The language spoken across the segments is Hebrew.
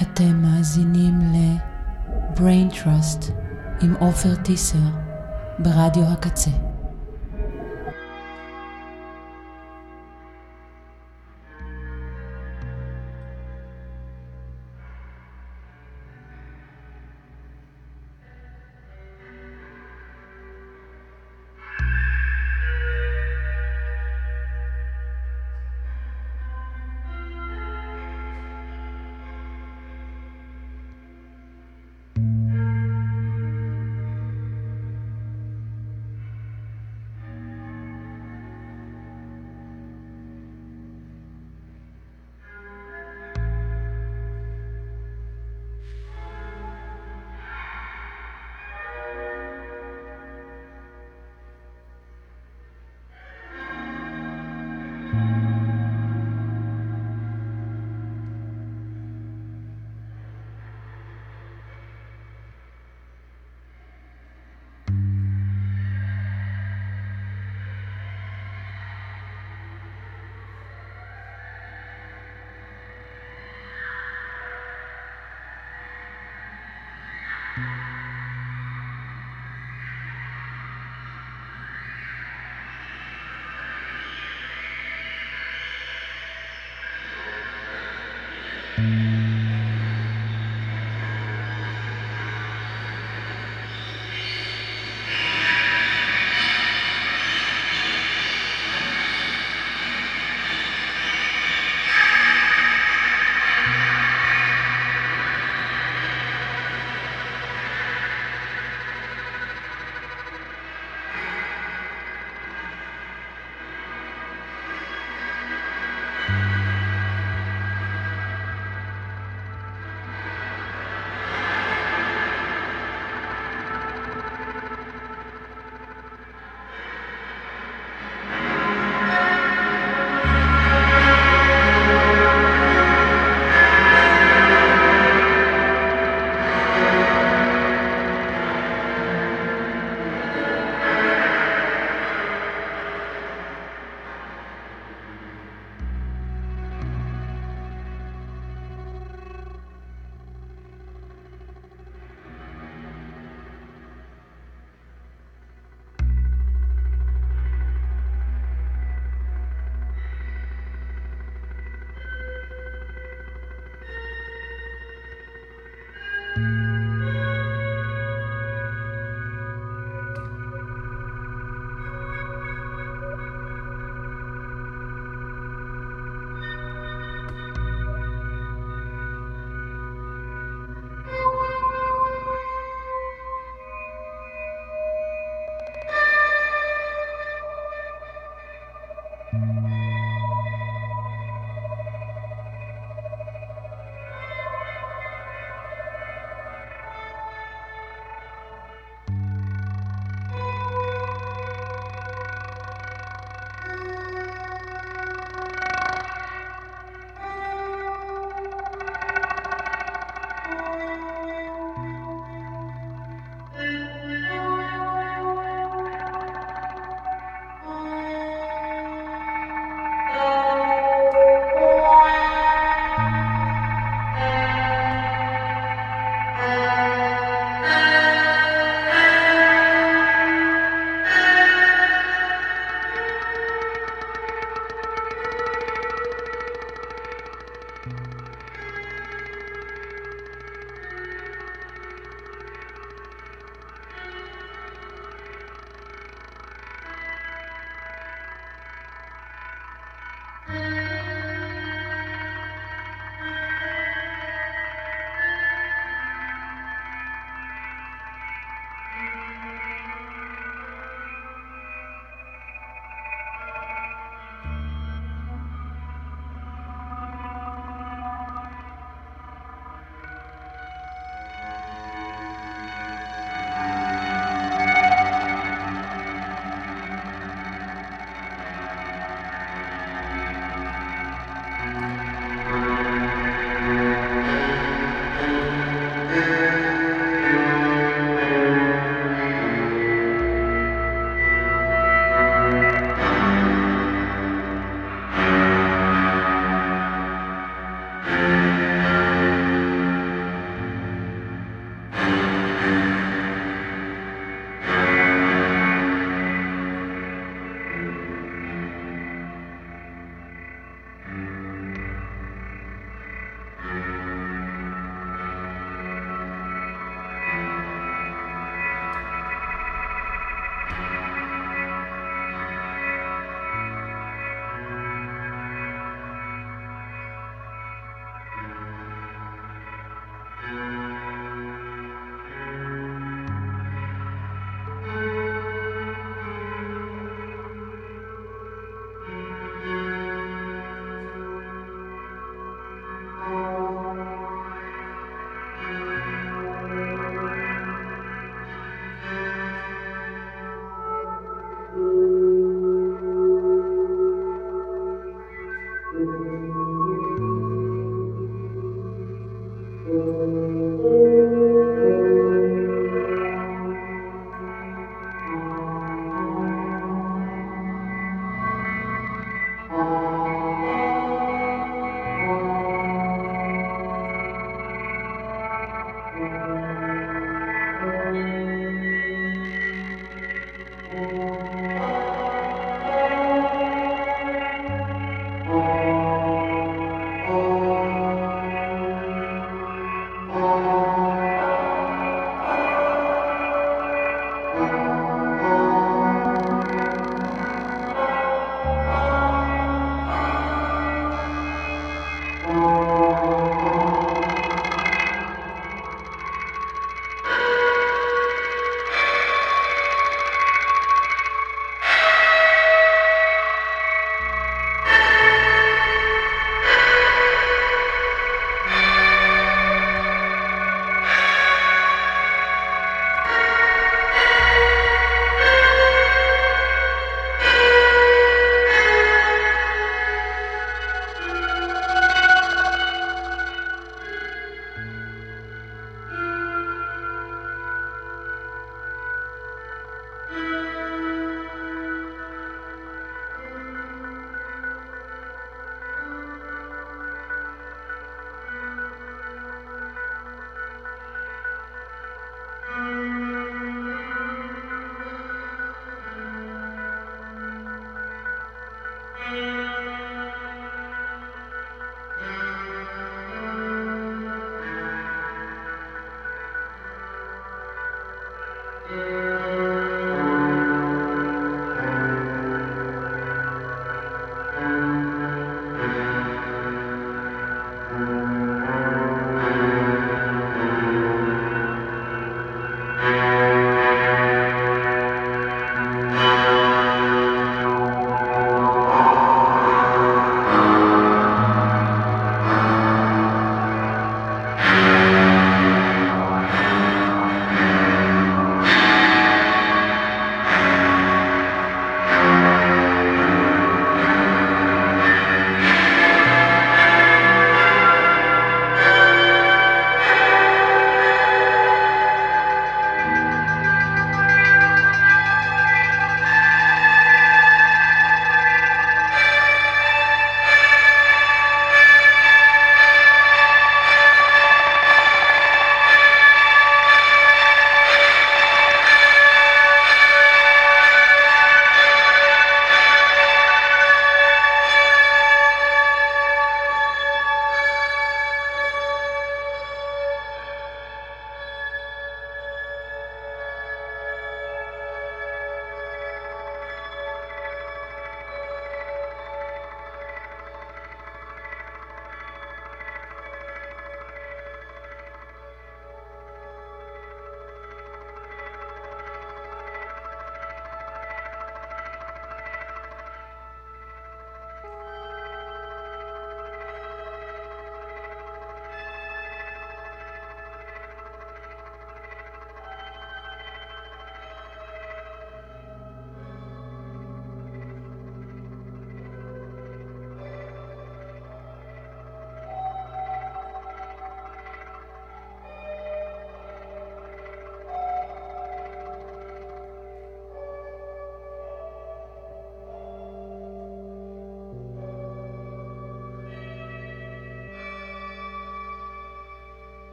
אתם מאזינים ל-brain trust עם עופר טיסר ברדיו הקצה.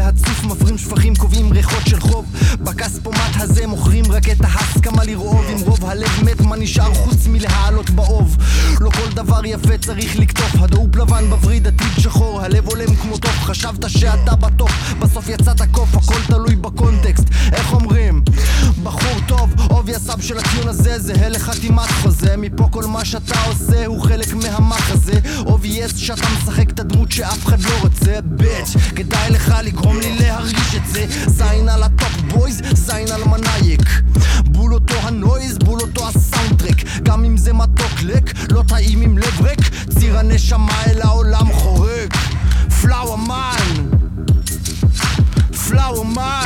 הצוף מפרים שפכים קובעים ריחות של חוב. בכספומט הזה מוכרים רק את ההסכמה לרעוב. עם רוב הלב מת מה נשאר חוץ מלהעלות באוב? לא כל דבר יפה צריך לקטוף. הדאופ לבן בווריד עתיד שחור הלב הולם כמו טוב. חשבת שאתה בטוף בסוף יצאת קוף הכל תלוי בקונטקסט. איך אומרים? בחור טוב עובי הסאב של הטיון הזה זהה לחתימת חוזה. מפה כל מה שאתה עושה הוא חלק מהמחזה עובי אס שאתה משחק את הדמות שאף אחד לא רוצה. ביץ' כדאי לך לגרום לי להרגיש את זה. זין על הטופ בויז זין על מנאייק בול אותו ה noise בול אותו ה soundtrack. גם אם זה מתוק לך לא טעים עם לב ריק. ציר הנשמה אל העולם חורק. flower man flower man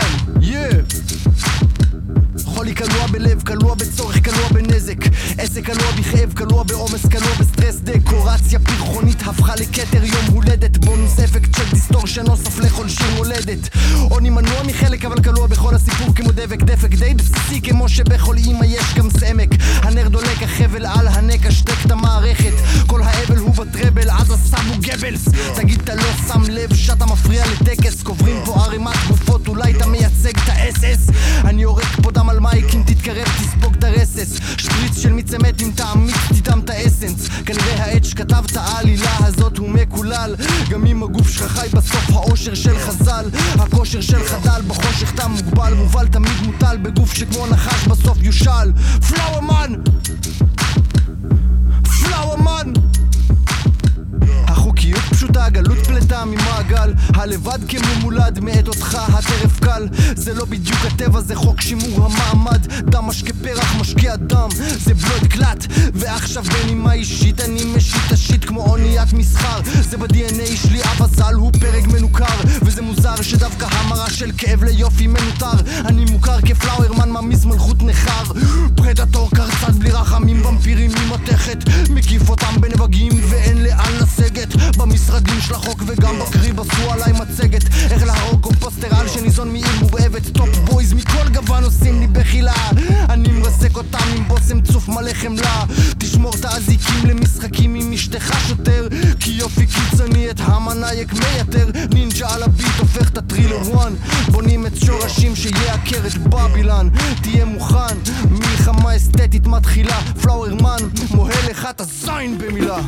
חולי כלוא בלב, כלוא בצורך, כלוא בנזק. עסק כלוא בכאב, כלוא בעומס, כלוא בסטרס. דקורציה פרחונית הפכה לכתר יום הולדת. בונוס אפקט של distortion נוסף לכל שיר מולדת. עוני מנוע מחלק אבל כלוע בכל הסיפור כמו דבק. דפק די בסיסי כמו שבכל אימא יש גם סמק. הנר דולק החבל על הנק השתק את המערכת. כל האבל הוא בטראבל הסם הוא גבלס. תגיד אתה לא שם לב שאתה מפריע לטקס? קוברים פה ערימת גופות אולי אתה מייצג את האס-אס? אני יורק פה דם על מייק אם תתקרב תספוג את הרסס. שפריץ של מיץ אמת אם תעמיק תטעם את האסנס. כנראה העט שכתב את העלילה הזאת הוא מקולל. גם אם הגוף שלך חי בסוף האושר של חז"ל. הכושר שלך דל בחושך אתה מוגבל. מובל תמיד מוטל בגוף שכמו נחש בסוף יושל. פלאוור מן פלאוור מן החוקיות פשוטה, גלות פלטה ממעגל. הלבד כממולד מאת אותך הטרף זה לא בדיוק הטבע, זה חוק שימור המעמד. דם משקה פרח, משקיע דם זה בלוד קלט. ועכשיו בנימה אישית אני משית השיט כמו אוניית מסחר. זה ב-DNA שלי אבא ז"ל הוא פרק מנוכר. וזה מוזר שדווקא המרה של כאב ליופי מנותר. אני מוכר כפלאוורמן ממיס מלכות נכר. פרדטור קרצת בלי רחמים ומפירים ממתכת מקיף אותם בנבגים ואין לאן לסגת. במשרדים של החוק וגם בקריב עשו עליי מצגת. איך להרוג קומפוסטרל שניזון מעיר מורעבת טופ בויז מכל גוון עושים לי בחילה. אני מרסק אותם עם בושם צוף מלא חמלה. תשמור את האזיקים למשחקים עם אשתך שוטר כי יופי קיצוני את המנאייק מייתר. נינג'ה על הביט הופך את הטרילר וואן בונים את שורשים שיעקר את בבילן. תהיה מוכן מלחמה אסתטית מתחילה. פלאוור מן מוהל לך את הזין במילה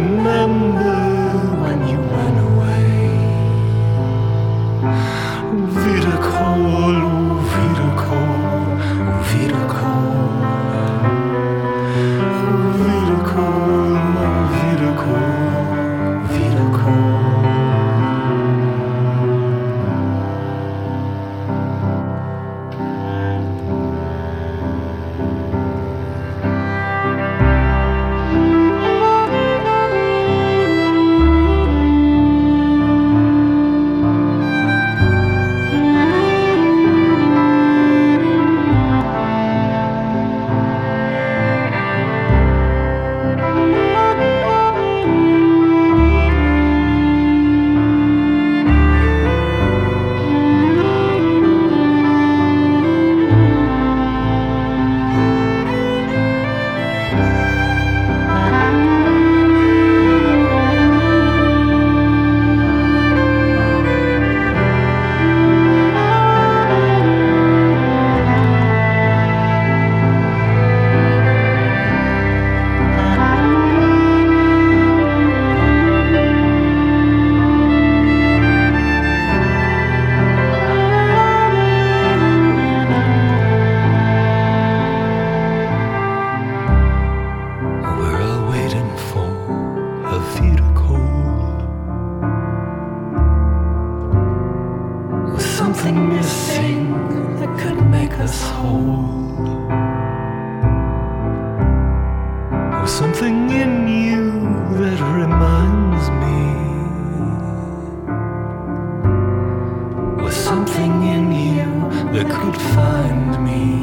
remember something in you that could find me.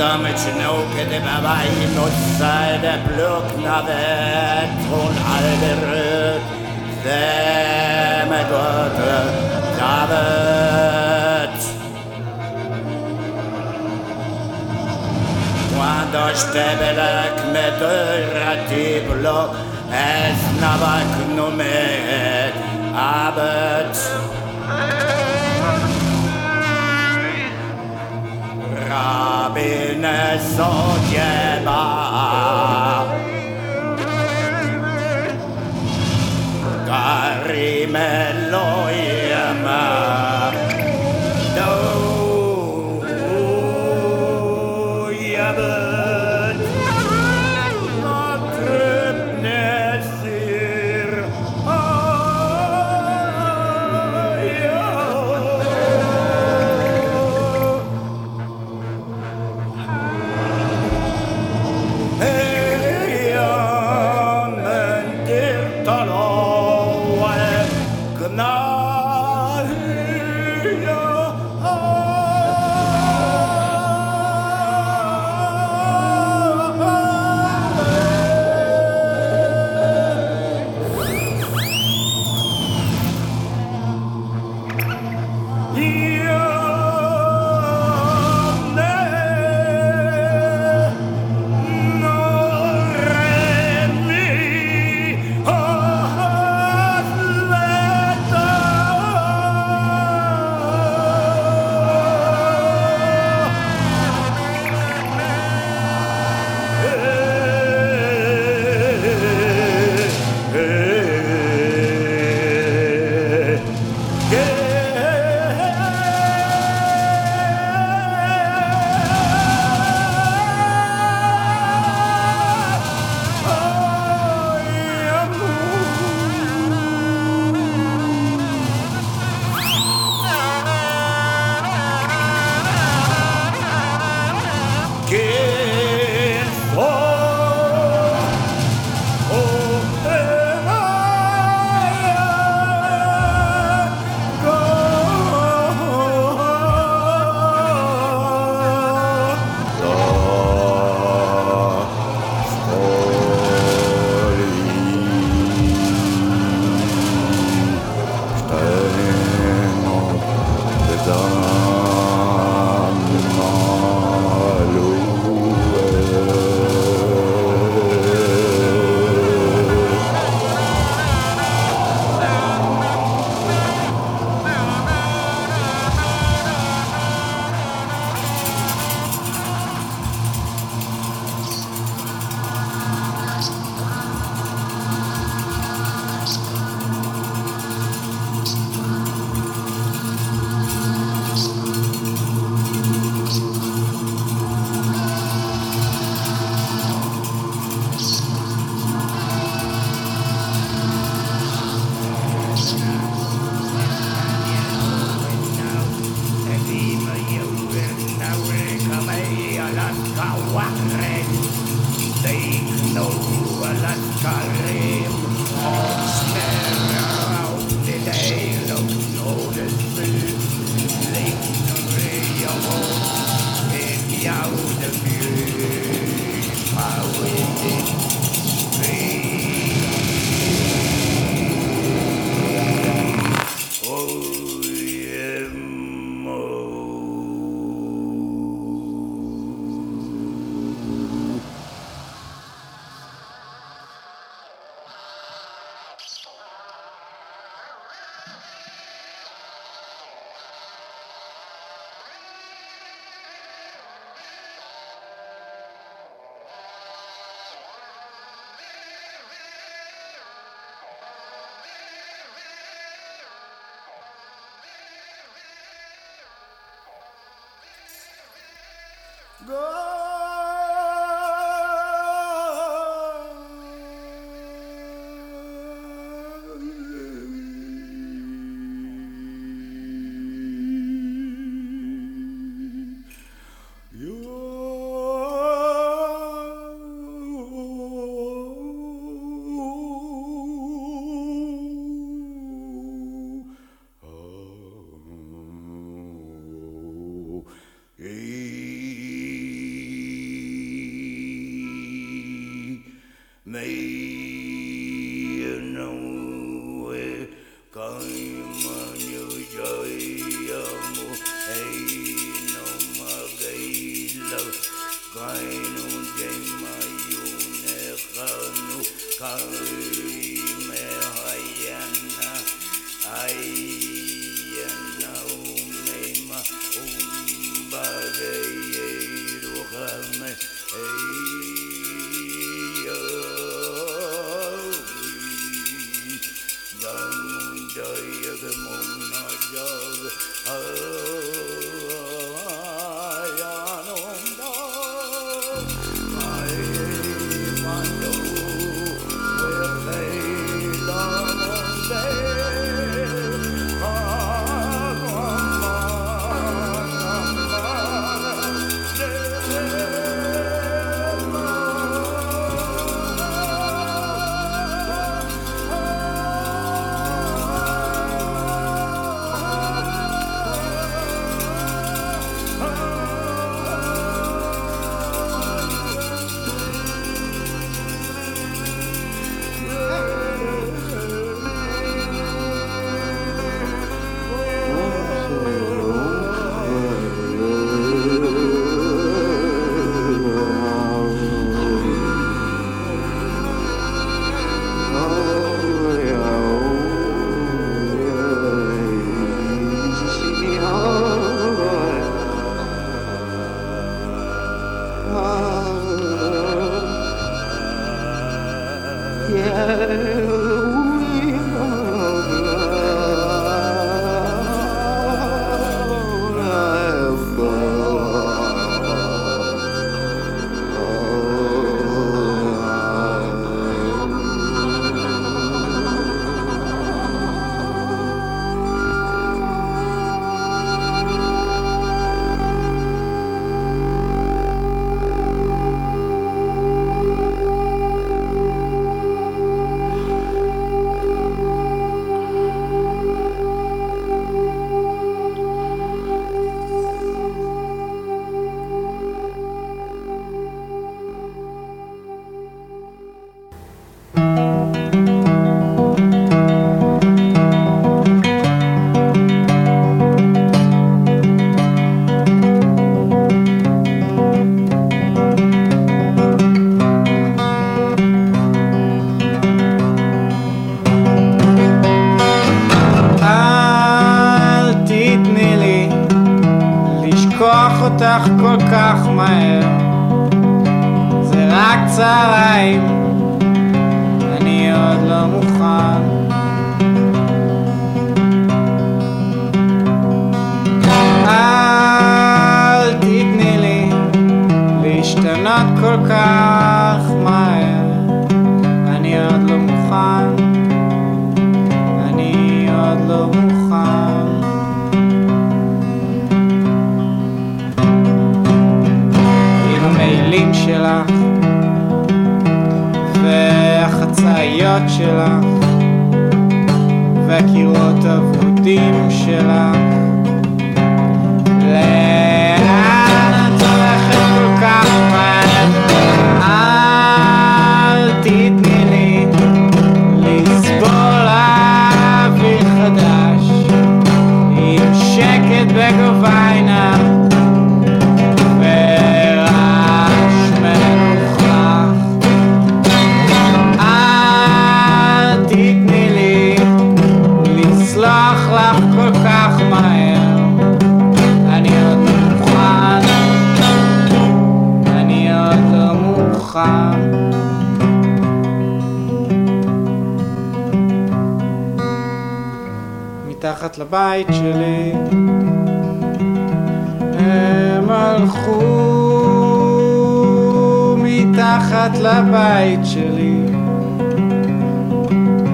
damit knoken über Wein und seine Blöckner wird von all berührt. Wärme Gott, David. Quando stebele me dörratiblo, es navak numet, Abend. bez. love. הבית שלי. הם הלכו מתחת לבית שלי.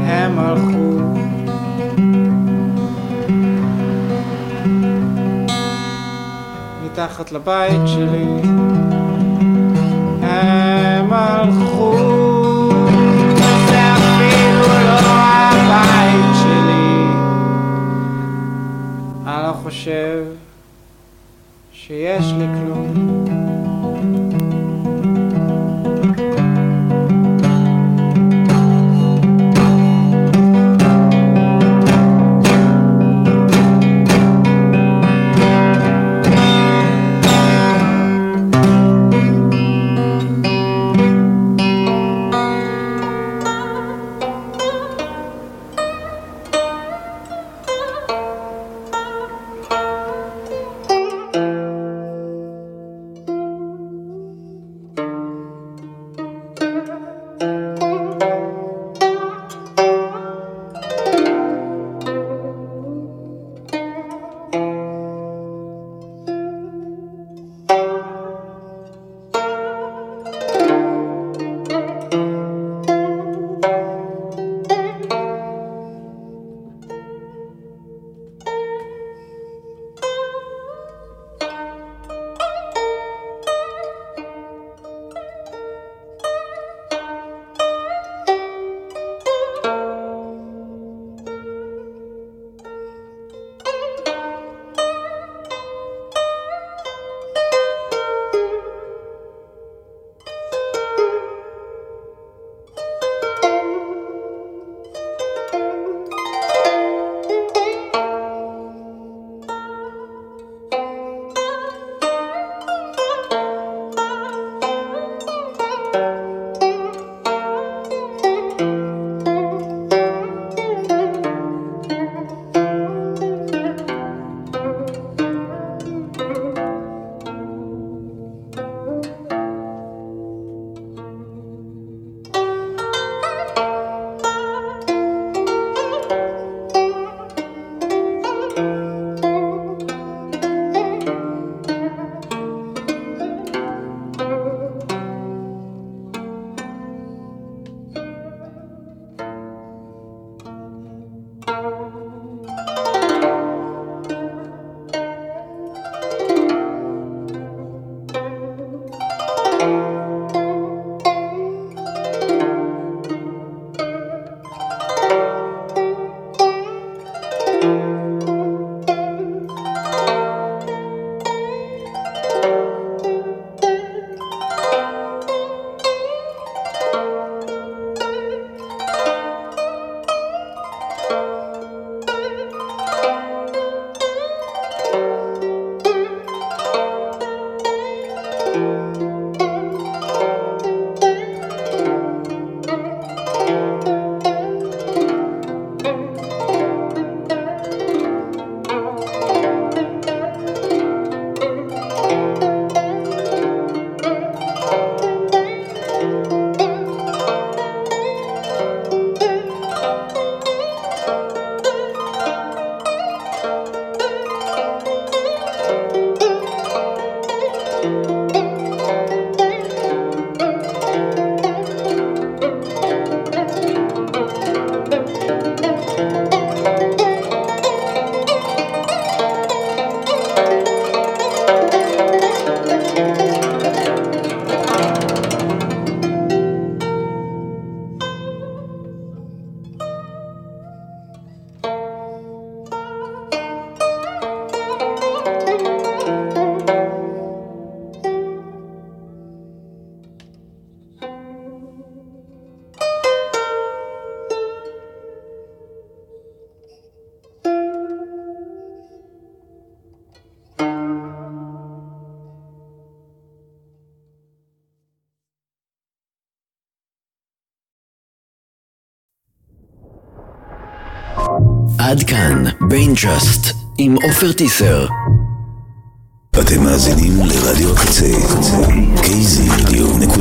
הם הלכו. מתחת לבית שלי. אני ביינג'אסט, עם עופר טיסר. אתם מאזינים לרדיו הקצה, kzradio.net